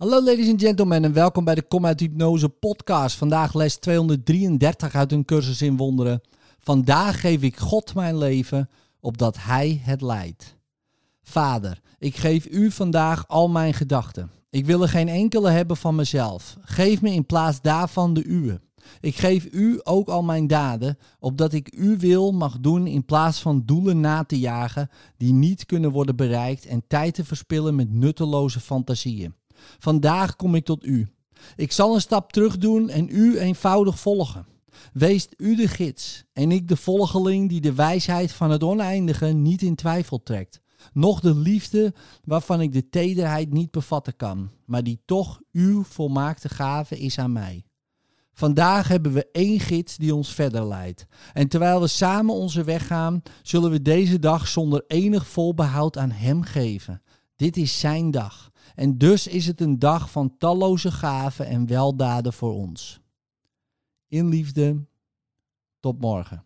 Hallo ladies and gentlemen en welkom bij de Kom uit Hypnose podcast. Vandaag les 233 uit een cursus in wonderen. Vandaag geef ik God mijn leven, opdat Hij het leidt. Vader, ik geef U vandaag al mijn gedachten. Ik wil er geen enkele hebben van mezelf. Geef me in plaats daarvan de uwe. Ik geef u ook al mijn daden, opdat ik uw wil mag doen in plaats van doelen na te jagen die niet kunnen worden bereikt en tijd te verspillen met nutteloze fantasieën. Vandaag kom ik tot u. Ik zal een stap terug doen en u eenvoudig volgen. Wees u de gids en ik de volgeling die de wijsheid van het oneindige niet in twijfel trekt. Nog de liefde waarvan ik de tederheid niet bevatten kan, maar die toch uw volmaakte gave is aan mij. Vandaag hebben we één gids die ons verder leidt. En terwijl we samen onze weg gaan, zullen we deze dag zonder enig volbehoud aan Hem geven. Dit is Zijn dag. En dus is het een dag van talloze gaven en weldaden voor ons. In liefde, tot morgen.